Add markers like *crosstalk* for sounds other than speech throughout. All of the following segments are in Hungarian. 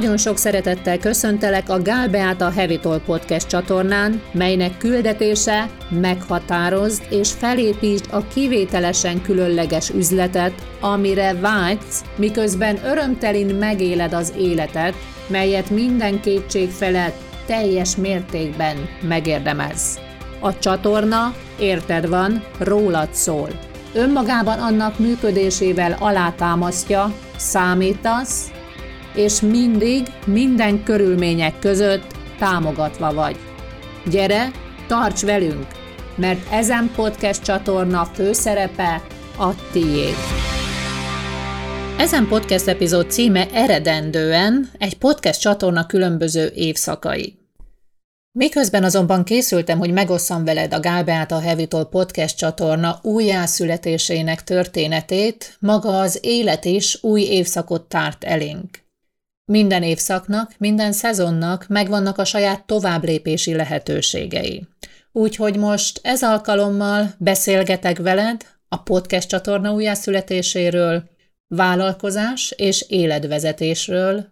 Nagyon sok szeretettel köszöntelek a Gál Beáta Heavy Talk Podcast csatornán, melynek küldetése meghatározd és felépítsd a kivételesen különleges üzletet, amire vágysz, miközben örömtelin megéled az életet, melyet minden kétség felett teljes mértékben megérdemelsz. A csatorna, érted van, rólad szól. Önmagában annak működésével alátámasztja, számítasz, és mindig, minden körülmények között támogatva vagy. Gyere, tarts velünk, mert ezen podcast csatorna főszerepe a tiéd. Ezen podcast epizód címe eredendően egy podcast csatorna különböző évszakai. Miközben azonban készültem, hogy megosszam veled a Gál Beáta Hevitol podcast csatorna újjászületésének történetét, maga az élet is új évszakot tárt elénk. Minden évszaknak, minden szezonnak megvannak a saját továbblépési lehetőségei. Úgyhogy most ez alkalommal beszélgetek veled a podcast csatorna újjászületéséről, vállalkozás és életvezetésről,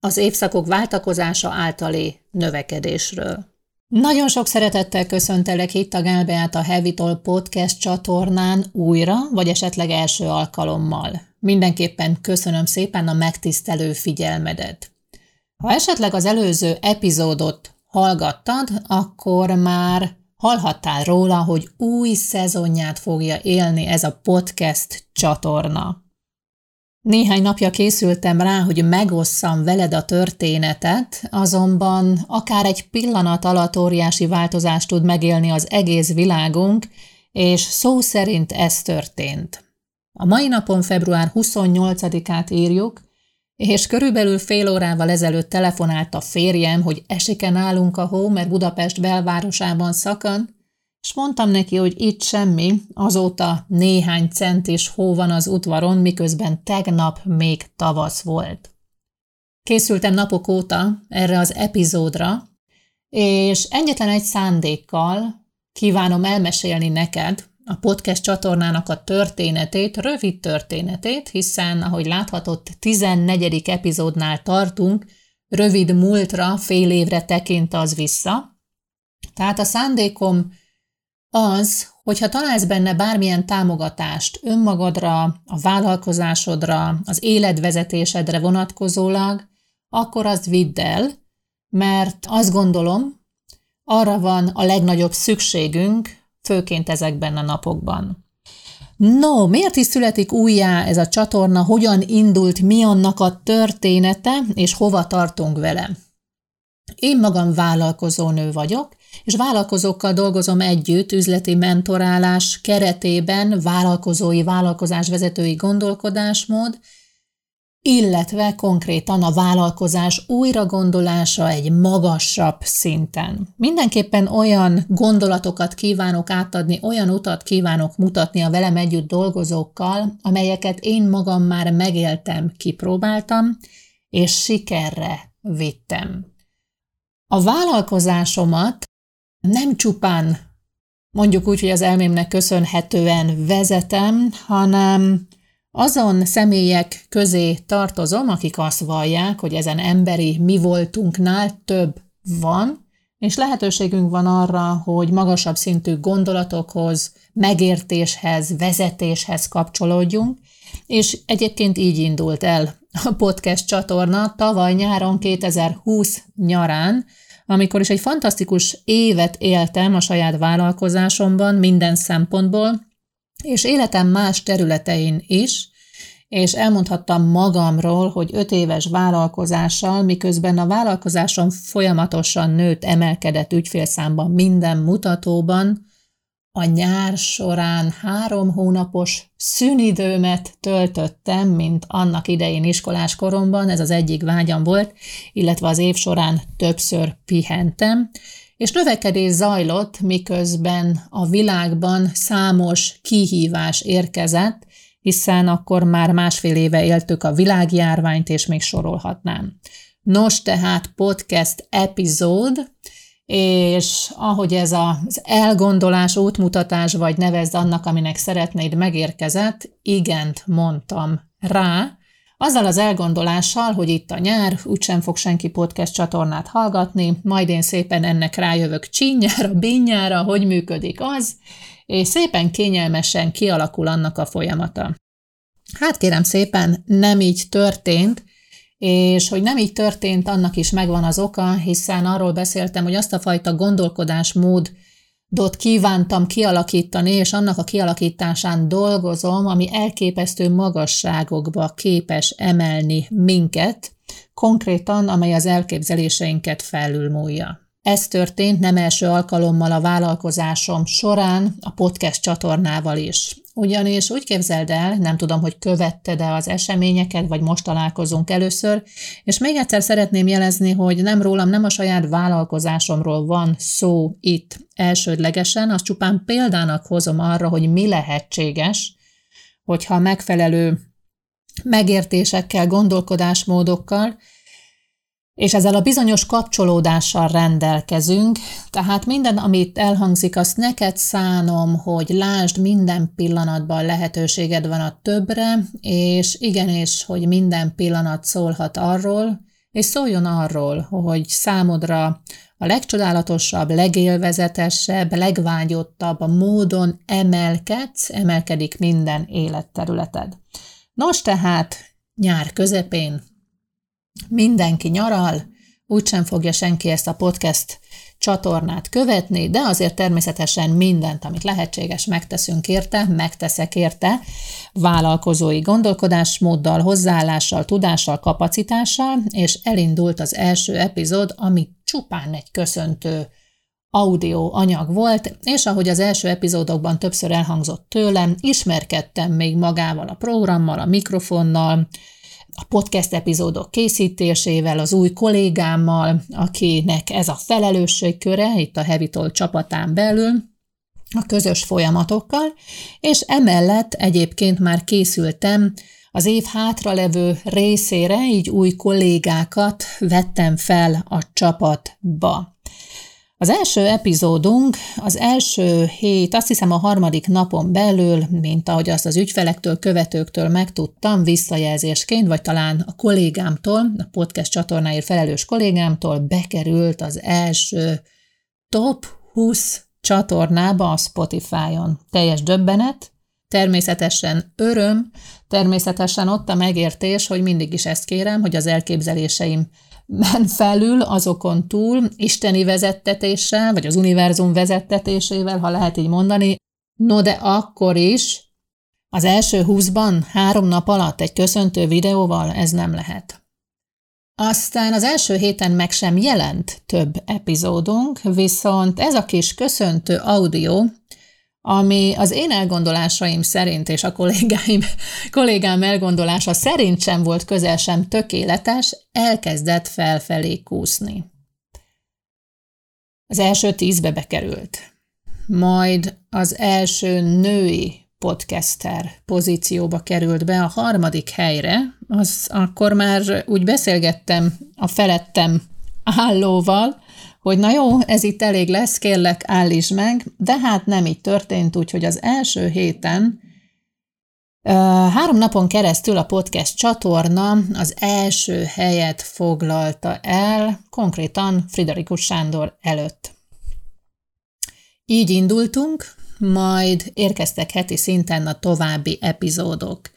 az évszakok váltakozása általi növekedésről. Nagyon sok szeretettel köszöntelek itt a Gálbeát a Hevitol podcast csatornán újra, vagy esetleg első alkalommal. Mindenképpen köszönöm szépen a megtisztelő figyelmedet. Ha esetleg az előző epizódot hallgattad, akkor már hallhattál róla, hogy új szezonját fogja élni ez a podcast csatorna. Néhány napja készültem rá, hogy megosszam veled a történetet, azonban akár egy pillanat alatt óriási változást tud megélni az egész világunk, és szó szerint ez történt. A mai napon február 28-át írjuk, és körülbelül fél órával ezelőtt telefonált a férjem, hogy állunk a hó, mert Budapest belvárosában szakad, és mondtam neki, hogy itt semmi, azóta néhány centis hó van az udvaron, miközben tegnap még tavasz volt. Készültem napok óta erre az epizódra, és egyetlen egy szándékkal kívánom elmesélni neked a podcast csatornának a történetét, rövid történetét, hiszen, ahogy láthatod, 14. epizódnál tartunk, rövid múltra, fél évre tekint az vissza. Tehát a szándékom az, hogyha találsz benne bármilyen támogatást önmagadra, a vállalkozásodra, az életvezetésedre vonatkozólag, akkor azt vidd el, mert azt gondolom, arra van a legnagyobb szükségünk, főként ezekben a napokban. No, miért is születik újjá ez a csatorna, hogyan indult, mi annak a története, és hova tartunk vele? Én magam vállalkozó nő vagyok, és vállalkozókkal dolgozom együtt üzleti mentorálás keretében vállalkozói, vállalkozásvezetői gondolkodásmód, illetve konkrétan a vállalkozás újragondolása egy magasabb szinten. Mindenképpen olyan gondolatokat kívánok átadni, olyan utat kívánok mutatni a velem együtt dolgozókkal, amelyeket én magam már megéltem, kipróbáltam, és sikerre vittem. A vállalkozásomat nem csupán mondjuk úgy, hogy az elmémnek köszönhetően vezetem, hanem azon személyek közé tartozom, akik azt vallják, hogy ezen emberi mi voltunknál több van, és lehetőségünk van arra, hogy magasabb szintű gondolatokhoz, megértéshez, vezetéshez kapcsolódjunk, és egyébként így indult el a podcast csatorna tavaly nyáron 2020 nyarán, amikor is egy fantasztikus évet éltem a saját vállalkozásomban minden szempontból, és életem más területein is, és elmondhattam magamról, hogy öt éves vállalkozással, miközben a vállalkozásom folyamatosan nőtt, emelkedett ügyfélszámban minden mutatóban, a nyár során három hónapos szünidőmet töltöttem, mint annak idején iskolás koromban, ez az egyik vágyam volt, illetve az év során többször pihentem, és növekedés zajlott, miközben a világban számos kihívás érkezett, hiszen akkor már másfél éve éltük a világjárványt, és még sorolhatnám. Nos, tehát podcast epizód, és ahogy ez az elgondolás, útmutatás, vagy nevezd annak, aminek szeretnéd megérkezett, igent mondtam rá, Azzal az elgondolással, hogy itt a nyár, úgysem fog senki podcast csatornát hallgatni, majd én szépen ennek rájövök csinyára, bényára, hogy működik az, és szépen kényelmesen kialakul annak a folyamata. Hát kérem szépen, nem így történt, és hogy nem így történt, annak is megvan az oka, hiszen arról beszéltem, hogy azt a fajta gondolkodásmód dot kívántam kialakítani, és annak a kialakításán dolgozom, ami elképesztő magasságokba képes emelni minket, konkrétan, amely az elképzeléseinket felülmúlja. Ez történt nem első alkalommal a vállalkozásom során, a podcast csatornával is. Ugyanis úgy képzeld el, nem tudom, hogy követted-e az eseményeket, vagy most találkozunk először, és még egyszer szeretném jelezni, hogy nem rólam, nem a saját vállalkozásomról van szó itt elsődlegesen, azt csupán példának hozom arra, hogy mi lehetséges, hogyha megfelelő megértésekkel, gondolkodásmódokkal, és ezzel a bizonyos kapcsolódással rendelkezünk, tehát minden, amit elhangzik, azt neked szánom, hogy lásd, minden pillanatban lehetőséged van a többre, és igenis, hogy minden pillanat szólhat arról, és szóljon arról, hogy számodra a legcsodálatosabb, legélvezetesebb, legvágyottabb módon emelkedsz, emelkedik minden életterületed. Nos tehát, nyár közepén mindenki nyaral, úgysem fogja senki ezt a podcast csatornát követni, de azért természetesen mindent, amit lehetséges, megteszünk érte, megteszek érte, vállalkozói gondolkodásmóddal, hozzáállással, tudással, kapacitással, és elindult az első epizód, ami csupán egy köszöntő audio anyag volt, és ahogy az első epizódokban többször elhangzott tőlem, ismerkedtem még magával a programmal, a mikrofonnal, a podcast epizódok készítésével, az új kollégámmal, akinek ez a felelősségköre itt a Hevitol csapatán belül, a közös folyamatokkal, és emellett egyébként már készültem az év hátralevő részére, így új kollégákat vettem fel a csapatba. Az első epizódunk az első hét, azt hiszem a harmadik napon belül, mint ahogy azt az ügyfelektől, követőktől megtudtam, visszajelzésként, vagy talán a kollégámtól, a podcast csatornáért felelős kollégámtól bekerült az első top 20 csatornába a Spotify-on. Teljes döbbenet, természetesen öröm, természetesen ott a megértés, hogy mindig is ezt kérem, hogy az elképzeléseim men felül, azokon túl, isteni vezettetéssel, vagy az univerzum vezettetésével, ha lehet így mondani, no de akkor is az első húszban három nap alatt egy köszöntő videóval ez nem lehet. Aztán az első héten meg sem jelent több epizódunk, viszont ez a kis köszöntő audio ami az én elgondolásaim szerint és a kollégáim, kollégám elgondolása szerint sem volt közel sem tökéletes, elkezdett felfelé kúszni. Az első tízbe bekerült. Majd az első női podcaster pozícióba került be a harmadik helyre, az akkor már úgy beszélgettem a felettem állóval, hogy na jó, ez itt elég lesz, kérlek, állíts meg, de hát nem így történt, úgyhogy az első héten Három napon keresztül a podcast csatorna az első helyet foglalta el, konkrétan Friderikus Sándor előtt. Így indultunk, majd érkeztek heti szinten a további epizódok.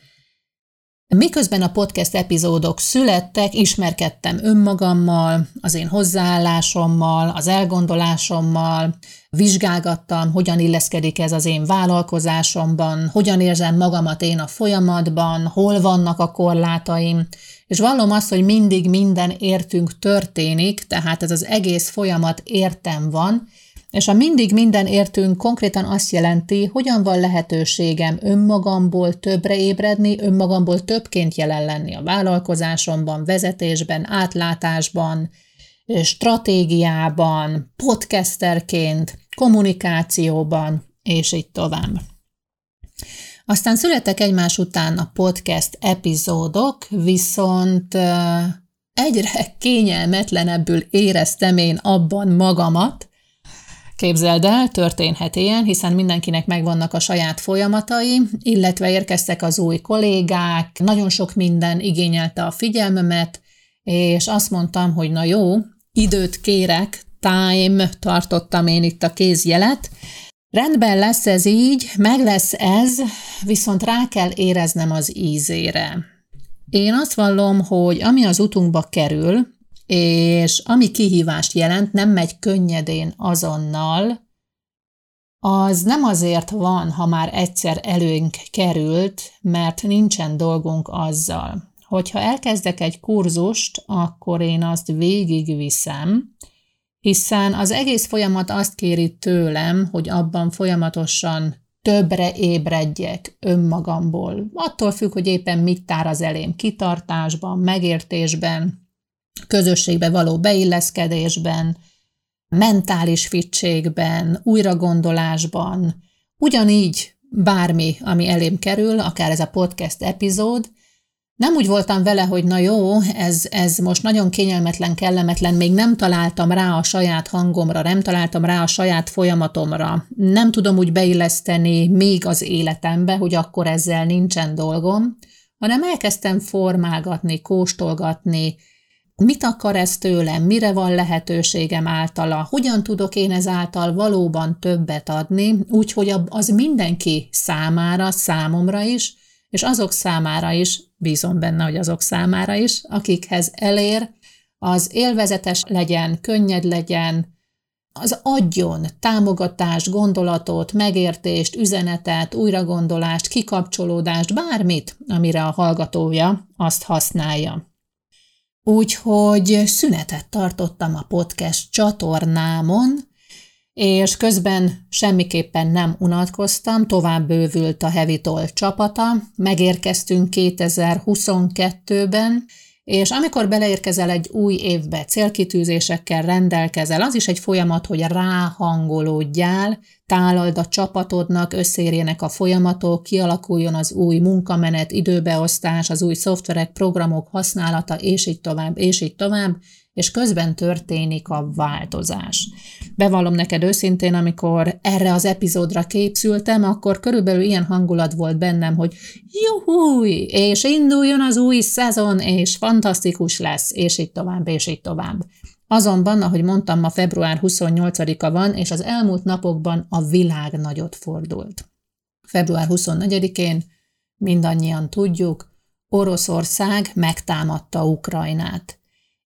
Miközben a podcast epizódok születtek, ismerkedtem önmagammal, az én hozzáállásommal, az elgondolásommal, vizsgálgattam, hogyan illeszkedik ez az én vállalkozásomban, hogyan érzem magamat én a folyamatban, hol vannak a korlátaim, és vallom azt, hogy mindig minden értünk történik, tehát ez az egész folyamat értem van, és a mindig minden értünk konkrétan azt jelenti, hogyan van lehetőségem önmagamból többre ébredni, önmagamból többként jelen lenni a vállalkozásomban, vezetésben, átlátásban, stratégiában, podcasterként, kommunikációban, és így tovább. Aztán születtek egymás után a podcast epizódok, viszont egyre *laughs* kényelmetlenebbül éreztem én abban magamat, Képzeld el, történhet ilyen, hiszen mindenkinek megvannak a saját folyamatai, illetve érkeztek az új kollégák, nagyon sok minden igényelte a figyelmemet, és azt mondtam, hogy na jó, időt kérek, time, tartottam én itt a kézjelet, Rendben lesz ez így, meg lesz ez, viszont rá kell éreznem az ízére. Én azt vallom, hogy ami az utunkba kerül, és ami kihívást jelent, nem megy könnyedén azonnal, az nem azért van, ha már egyszer előnk került, mert nincsen dolgunk azzal. Hogyha elkezdek egy kurzust, akkor én azt végigviszem, hiszen az egész folyamat azt kéri tőlem, hogy abban folyamatosan többre ébredjek önmagamból. Attól függ, hogy éppen mit tár az elém kitartásban, megértésben, közösségbe való beilleszkedésben, mentális fittségben, újragondolásban, ugyanígy bármi, ami elém kerül, akár ez a podcast epizód, nem úgy voltam vele, hogy na jó, ez, ez most nagyon kényelmetlen, kellemetlen, még nem találtam rá a saját hangomra, nem találtam rá a saját folyamatomra, nem tudom úgy beilleszteni még az életembe, hogy akkor ezzel nincsen dolgom, hanem elkezdtem formálgatni, kóstolgatni, mit akar ez tőlem, mire van lehetőségem általa, hogyan tudok én ezáltal valóban többet adni, úgyhogy az mindenki számára, számomra is, és azok számára is, bízom benne, hogy azok számára is, akikhez elér, az élvezetes legyen, könnyed legyen, az adjon támogatást, gondolatot, megértést, üzenetet, újragondolást, kikapcsolódást, bármit, amire a hallgatója azt használja. Úgyhogy szünetet tartottam a podcast csatornámon, és közben semmiképpen nem unatkoztam, tovább bővült a Hevitol csapata, megérkeztünk 2022-ben, és amikor beleérkezel egy új évbe, célkitűzésekkel rendelkezel, az is egy folyamat, hogy ráhangolódjál, tálald a csapatodnak, összérjenek a folyamatok, kialakuljon az új munkamenet, időbeosztás, az új szoftverek, programok használata, és így tovább, és így tovább, és közben történik a változás. Bevallom neked őszintén, amikor erre az epizódra képszültem, akkor körülbelül ilyen hangulat volt bennem, hogy juhúj, és induljon az új szezon, és fantasztikus lesz, és így tovább, és így tovább. Azonban, ahogy mondtam, ma február 28-a van, és az elmúlt napokban a világ nagyot fordult. Február 24-én mindannyian tudjuk, Oroszország megtámadta Ukrajnát.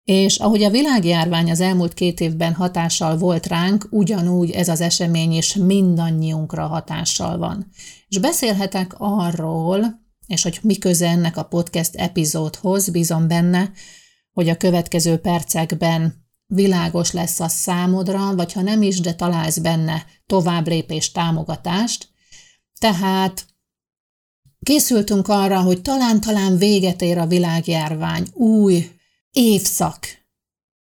És ahogy a világjárvány az elmúlt két évben hatással volt ránk, ugyanúgy ez az esemény is mindannyiunkra hatással van. És beszélhetek arról, és hogy mi köze ennek a podcast epizódhoz, bízom benne, hogy a következő percekben világos lesz a számodra, vagy ha nem is, de találsz benne tovább lépés támogatást. Tehát készültünk arra, hogy talán-talán véget ér a világjárvány, új évszak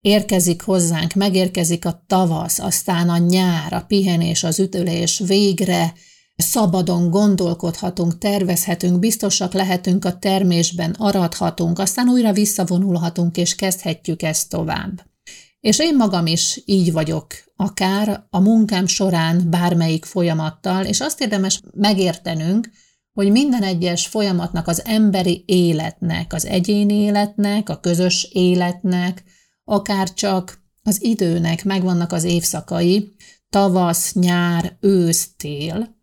érkezik hozzánk, megérkezik a tavasz, aztán a nyár, a pihenés, az ütölés, végre szabadon gondolkodhatunk, tervezhetünk, biztosak lehetünk a termésben, aradhatunk, aztán újra visszavonulhatunk, és kezdhetjük ezt tovább. És én magam is így vagyok, akár a munkám során bármelyik folyamattal, és azt érdemes megértenünk, hogy minden egyes folyamatnak, az emberi életnek, az egyéni életnek, a közös életnek, akár csak az időnek megvannak az évszakai, tavasz, nyár, ősz, tél,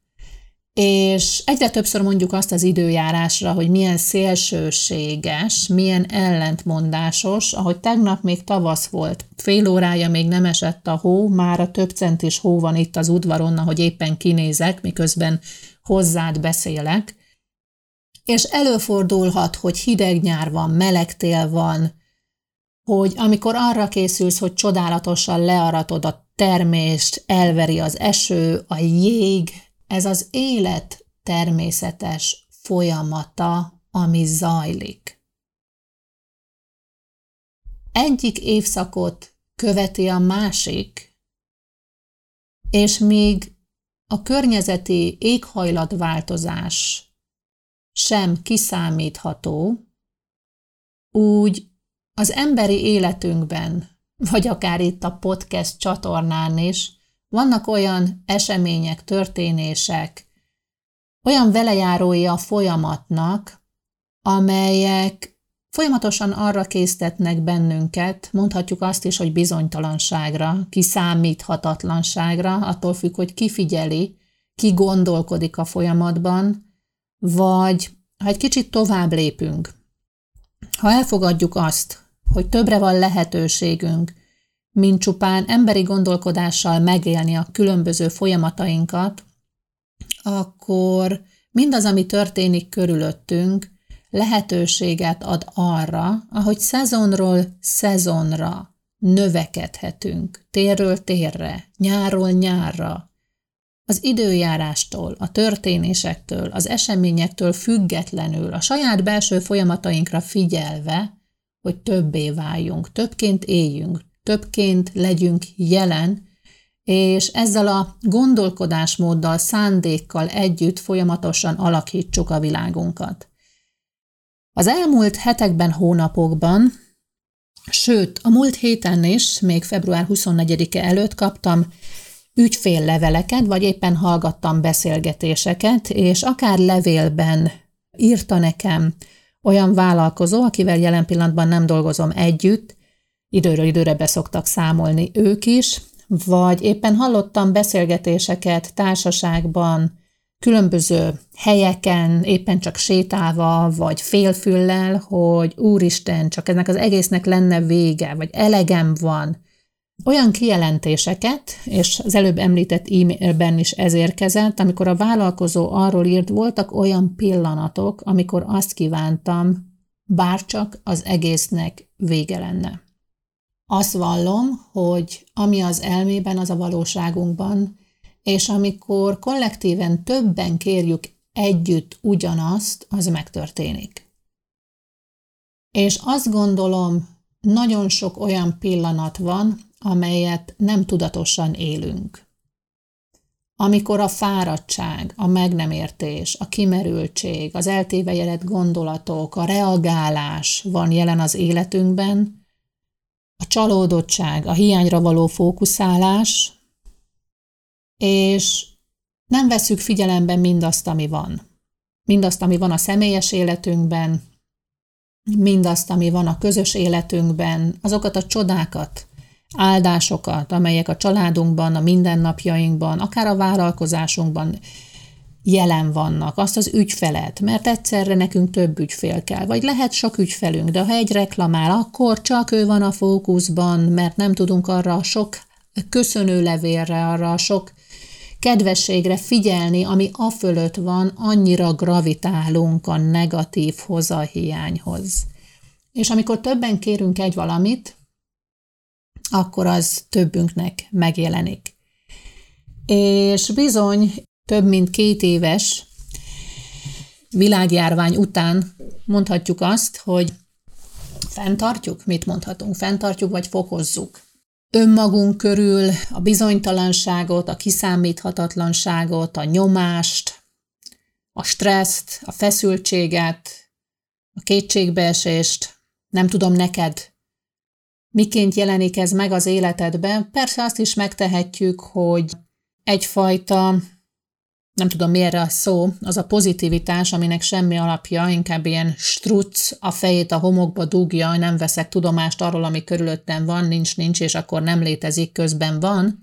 és egyre többször mondjuk azt az időjárásra, hogy milyen szélsőséges, milyen ellentmondásos, ahogy tegnap még tavasz volt, fél órája még nem esett a hó, már a több centis hó van itt az udvaron, hogy éppen kinézek, miközben hozzád beszélek, és előfordulhat, hogy hideg nyár van, meleg tél van, hogy amikor arra készülsz, hogy csodálatosan learatod a termést, elveri az eső, a jég, ez az élet természetes folyamata, ami zajlik. Egyik évszakot követi a másik, és míg a környezeti éghajlatváltozás sem kiszámítható, úgy az emberi életünkben, vagy akár itt a podcast csatornán is, Vannak olyan események, történések, olyan velejárói a folyamatnak, amelyek folyamatosan arra késztetnek bennünket, mondhatjuk azt is, hogy bizonytalanságra, kiszámíthatatlanságra, attól függ, hogy ki figyeli, ki gondolkodik a folyamatban, vagy ha egy kicsit tovább lépünk, ha elfogadjuk azt, hogy többre van lehetőségünk, mint csupán emberi gondolkodással megélni a különböző folyamatainkat, akkor mindaz, ami történik körülöttünk, lehetőséget ad arra, ahogy szezonról szezonra növekedhetünk, térről térre, nyárról nyárra, az időjárástól, a történésektől, az eseményektől függetlenül, a saját belső folyamatainkra figyelve, hogy többé váljunk, többként éljünk, többként legyünk jelen, és ezzel a gondolkodásmóddal, szándékkal együtt folyamatosan alakítsuk a világunkat. Az elmúlt hetekben, hónapokban, sőt, a múlt héten is, még február 24-e előtt kaptam ügyfélleveleket, vagy éppen hallgattam beszélgetéseket, és akár levélben írta nekem olyan vállalkozó, akivel jelen pillanatban nem dolgozom együtt, időről időre beszoktak számolni ők is, vagy éppen hallottam beszélgetéseket társaságban, különböző helyeken, éppen csak sétálva, vagy félfüllel, hogy úristen, csak ennek az egésznek lenne vége, vagy elegem van, olyan kijelentéseket, és az előbb említett e-mailben is ez érkezett, amikor a vállalkozó arról írt, voltak olyan pillanatok, amikor azt kívántam, bárcsak az egésznek vége lenne. Azt vallom, hogy ami az elmében, az a valóságunkban, és amikor kollektíven többen kérjük együtt ugyanazt, az megtörténik. És azt gondolom, nagyon sok olyan pillanat van, amelyet nem tudatosan élünk. Amikor a fáradtság, a meg nem értés, a kimerültség, az eltévejedett gondolatok, a reagálás van jelen az életünkben, a csalódottság, a hiányra való fókuszálás, és nem veszük figyelembe mindazt, ami van. Mindazt, ami van a személyes életünkben, mindazt, ami van a közös életünkben, azokat a csodákat, áldásokat, amelyek a családunkban, a mindennapjainkban, akár a vállalkozásunkban jelen vannak, azt az ügyfelet, mert egyszerre nekünk több ügyfél kell, vagy lehet sok ügyfelünk, de ha egy reklamál, akkor csak ő van a fókuszban, mert nem tudunk arra a sok köszönő levélre, arra a sok kedvességre figyelni, ami a fölött van, annyira gravitálunk a negatív hozahiányhoz. És amikor többen kérünk egy valamit, akkor az többünknek megjelenik. És bizony több mint két éves világjárvány után mondhatjuk azt, hogy fenntartjuk, mit mondhatunk, fenntartjuk vagy fokozzuk. Önmagunk körül a bizonytalanságot, a kiszámíthatatlanságot, a nyomást, a stresszt, a feszültséget, a kétségbeesést, nem tudom neked, miként jelenik ez meg az életedben. Persze azt is megtehetjük, hogy egyfajta, nem tudom miért a szó, az a pozitivitás, aminek semmi alapja, inkább ilyen struc, a fejét a homokba dugja, nem veszek tudomást arról, ami körülöttem van, nincs, nincs, és akkor nem létezik, közben van.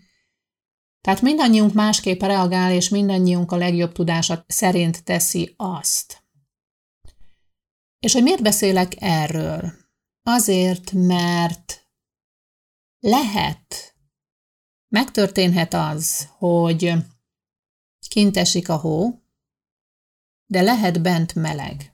Tehát mindannyiunk másképp reagál, és mindannyiunk a legjobb tudása szerint teszi azt. És hogy miért beszélek erről? Azért, mert lehet, megtörténhet az, hogy kint esik a hó, de lehet bent meleg.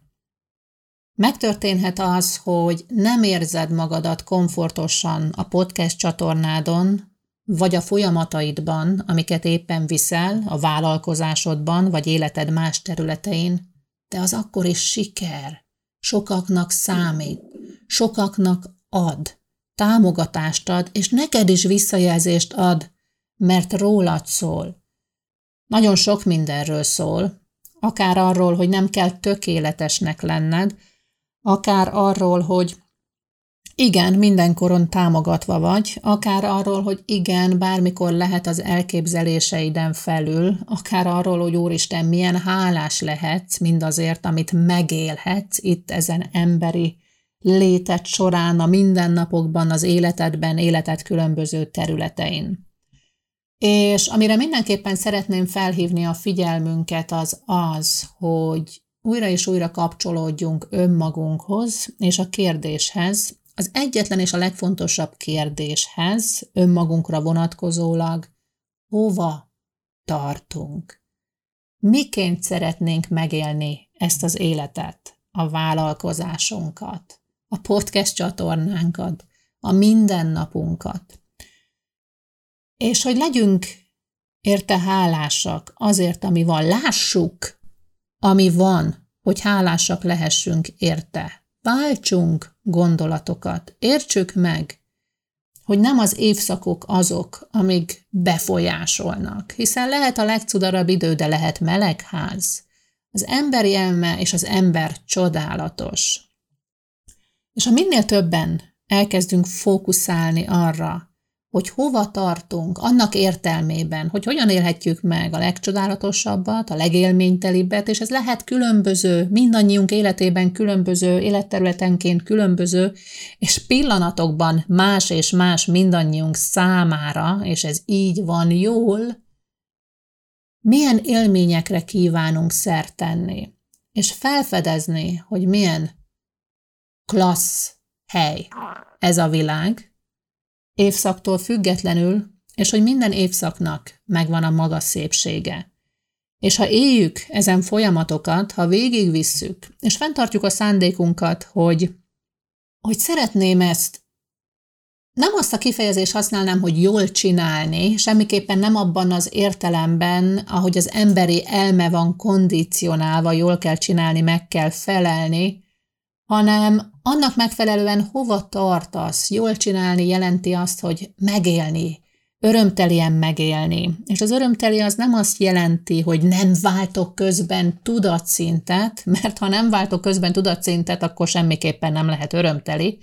Megtörténhet az, hogy nem érzed magadat komfortosan a podcast csatornádon, vagy a folyamataidban, amiket éppen viszel, a vállalkozásodban, vagy életed más területein, de az akkor is siker. Sokaknak számít, sokaknak ad támogatást ad, és neked is visszajelzést ad, mert rólad szól. Nagyon sok mindenről szól, akár arról, hogy nem kell tökéletesnek lenned, akár arról, hogy igen, mindenkoron támogatva vagy, akár arról, hogy igen, bármikor lehet az elképzeléseiden felül, akár arról, hogy Úristen, milyen hálás lehetsz mindazért, amit megélhetsz itt ezen emberi létet során, a mindennapokban, az életedben, életed különböző területein. És amire mindenképpen szeretném felhívni a figyelmünket, az az, hogy újra és újra kapcsolódjunk önmagunkhoz és a kérdéshez, az egyetlen és a legfontosabb kérdéshez önmagunkra vonatkozólag, hova tartunk? Miként szeretnénk megélni ezt az életet, a vállalkozásunkat, a podcast csatornánkat, a mindennapunkat? És hogy legyünk érte hálásak azért, ami van, lássuk, ami van, hogy hálásak lehessünk érte. Váltsunk gondolatokat, értsük meg, hogy nem az évszakok azok, amik befolyásolnak, hiszen lehet a legcudarabb idő, de lehet melegház. Az emberi elme és az ember csodálatos. És ha minél többen elkezdünk fókuszálni arra, hogy hova tartunk, annak értelmében, hogy hogyan élhetjük meg a legcsodálatosabbat, a legélménytelibbet, és ez lehet különböző, mindannyiunk életében különböző, életterületenként különböző, és pillanatokban más és más mindannyiunk számára, és ez így van jól, milyen élményekre kívánunk szert tenni, és felfedezni, hogy milyen klassz hely ez a világ, évszaktól függetlenül, és hogy minden évszaknak megvan a maga szépsége. És ha éljük ezen folyamatokat, ha végigvisszük, és fenntartjuk a szándékunkat, hogy, hogy szeretném ezt nem azt a kifejezést használnám, hogy jól csinálni, semmiképpen nem abban az értelemben, ahogy az emberi elme van kondicionálva, jól kell csinálni, meg kell felelni, hanem annak megfelelően hova tartasz. Jól csinálni jelenti azt, hogy megélni, örömtelien megélni. És az örömteli az nem azt jelenti, hogy nem váltok közben tudatszintet, mert ha nem váltok közben tudatszintet, akkor semmiképpen nem lehet örömteli.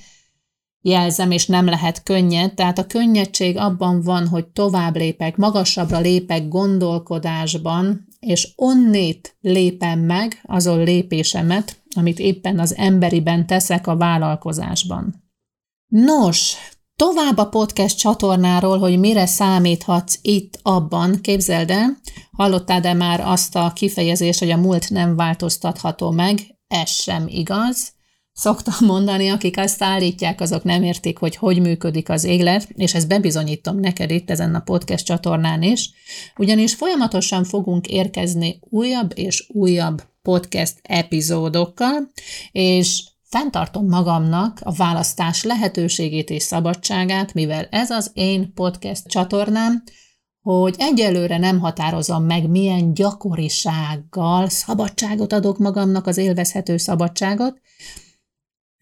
Jelzem, és nem lehet könnyed, tehát a könnyedség abban van, hogy tovább lépek, magasabbra lépek gondolkodásban, és onnét lépem meg azon lépésemet, amit éppen az emberiben teszek a vállalkozásban. Nos, tovább a podcast csatornáról, hogy mire számíthatsz itt, abban, képzeld el, hallottál-e már azt a kifejezést, hogy a múlt nem változtatható meg, ez sem igaz. Szoktam mondani, akik ezt állítják, azok nem értik, hogy hogy működik az élet, és ezt bebizonyítom neked itt ezen a podcast csatornán is, ugyanis folyamatosan fogunk érkezni újabb és újabb podcast epizódokkal, és fenntartom magamnak a választás lehetőségét és szabadságát, mivel ez az én podcast csatornám, hogy egyelőre nem határozom meg, milyen gyakorisággal szabadságot adok magamnak, az élvezhető szabadságot,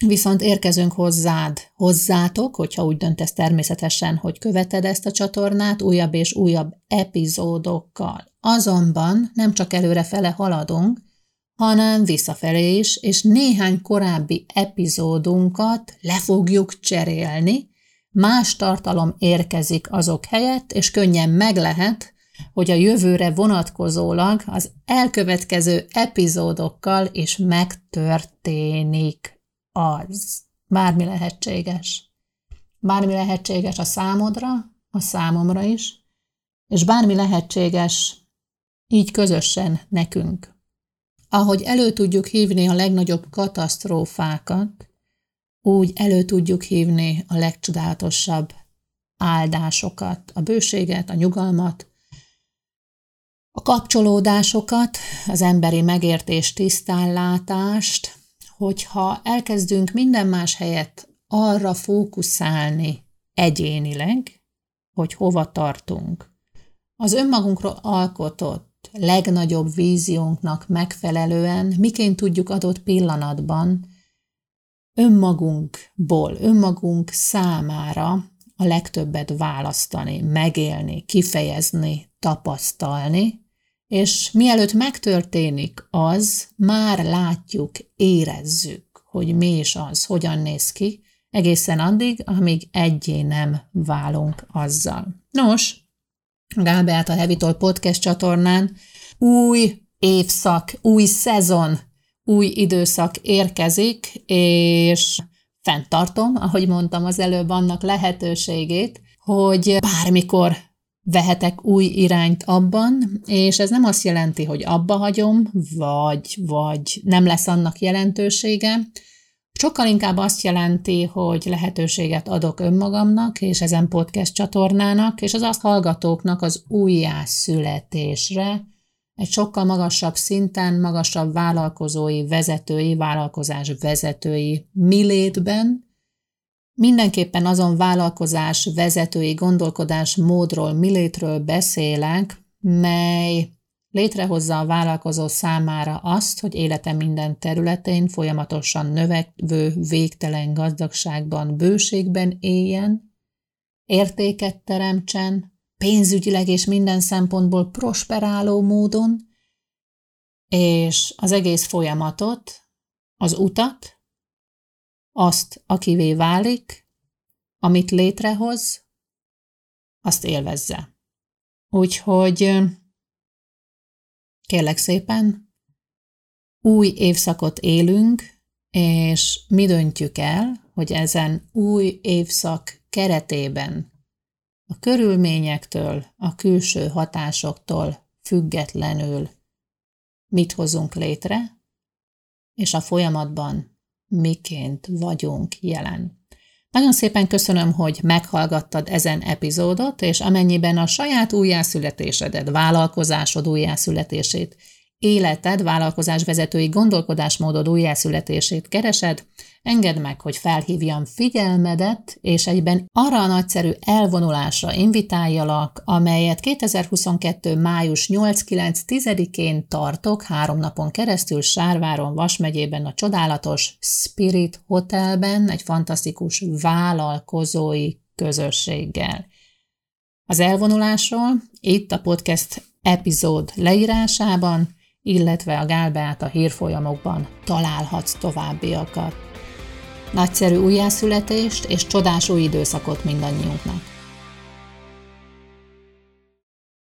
Viszont érkezünk hozzád, hozzátok, hogyha úgy döntesz természetesen, hogy követed ezt a csatornát újabb és újabb epizódokkal. Azonban nem csak előrefele haladunk, hanem visszafelé is, és néhány korábbi epizódunkat le fogjuk cserélni, más tartalom érkezik azok helyett, és könnyen meg lehet, hogy a jövőre vonatkozólag az elkövetkező epizódokkal is megtörténik az. Bármi lehetséges. Bármi lehetséges a számodra, a számomra is, és bármi lehetséges így közösen nekünk. Ahogy elő tudjuk hívni a legnagyobb katasztrófákat, úgy elő tudjuk hívni a legcsodálatosabb áldásokat, a bőséget, a nyugalmat, a kapcsolódásokat, az emberi megértés, tisztánlátást, hogyha elkezdünk minden más helyett arra fókuszálni egyénileg, hogy hova tartunk, az önmagunkról alkotott legnagyobb víziónknak megfelelően miként tudjuk adott pillanatban önmagunkból, önmagunk számára a legtöbbet választani, megélni, kifejezni, tapasztalni, és mielőtt megtörténik az, már látjuk, érezzük, hogy mi is az, hogyan néz ki, egészen addig, amíg egyé nem válunk azzal. Nos, Gábelt a Hevitol podcast csatornán. Új évszak, új szezon, új időszak érkezik, és fenntartom, ahogy mondtam az előbb, annak lehetőségét, hogy bármikor vehetek új irányt abban, és ez nem azt jelenti, hogy abba hagyom, vagy, vagy nem lesz annak jelentősége, Sokkal inkább azt jelenti, hogy lehetőséget adok önmagamnak és ezen podcast csatornának, és az azt hallgatóknak az újjászületésre, egy sokkal magasabb szinten, magasabb vállalkozói, vezetői, vállalkozás vezetői milétben, mindenképpen azon vállalkozás vezetői gondolkodás módról, milétről beszélek, mely létrehozza a vállalkozó számára azt, hogy élete minden területén folyamatosan növekvő, végtelen gazdagságban, bőségben éljen, értéket teremtsen, pénzügyileg és minden szempontból prosperáló módon, és az egész folyamatot, az utat, azt, akivé válik, amit létrehoz, azt élvezze. Úgyhogy kérlek szépen, új évszakot élünk, és mi döntjük el, hogy ezen új évszak keretében a körülményektől, a külső hatásoktól függetlenül mit hozunk létre, és a folyamatban miként vagyunk jelen. Nagyon szépen köszönöm, hogy meghallgattad ezen epizódot, és amennyiben a saját újjászületésedet, vállalkozásod újjászületését, életed, vállalkozásvezetői gondolkodásmódod újjászületését keresed, engedd meg, hogy felhívjam figyelmedet, és egyben arra a nagyszerű elvonulásra invitáljalak, amelyet 2022. május 8-9-10-én tartok három napon keresztül Sárváron, Vas megyében a csodálatos Spirit Hotelben, egy fantasztikus vállalkozói közösséggel. Az elvonulásról itt a podcast epizód leírásában, illetve a Gálbeát a hírfolyamokban találhatsz továbbiakat. Nagyszerű újjászületést és csodás új időszakot mindannyiunknak!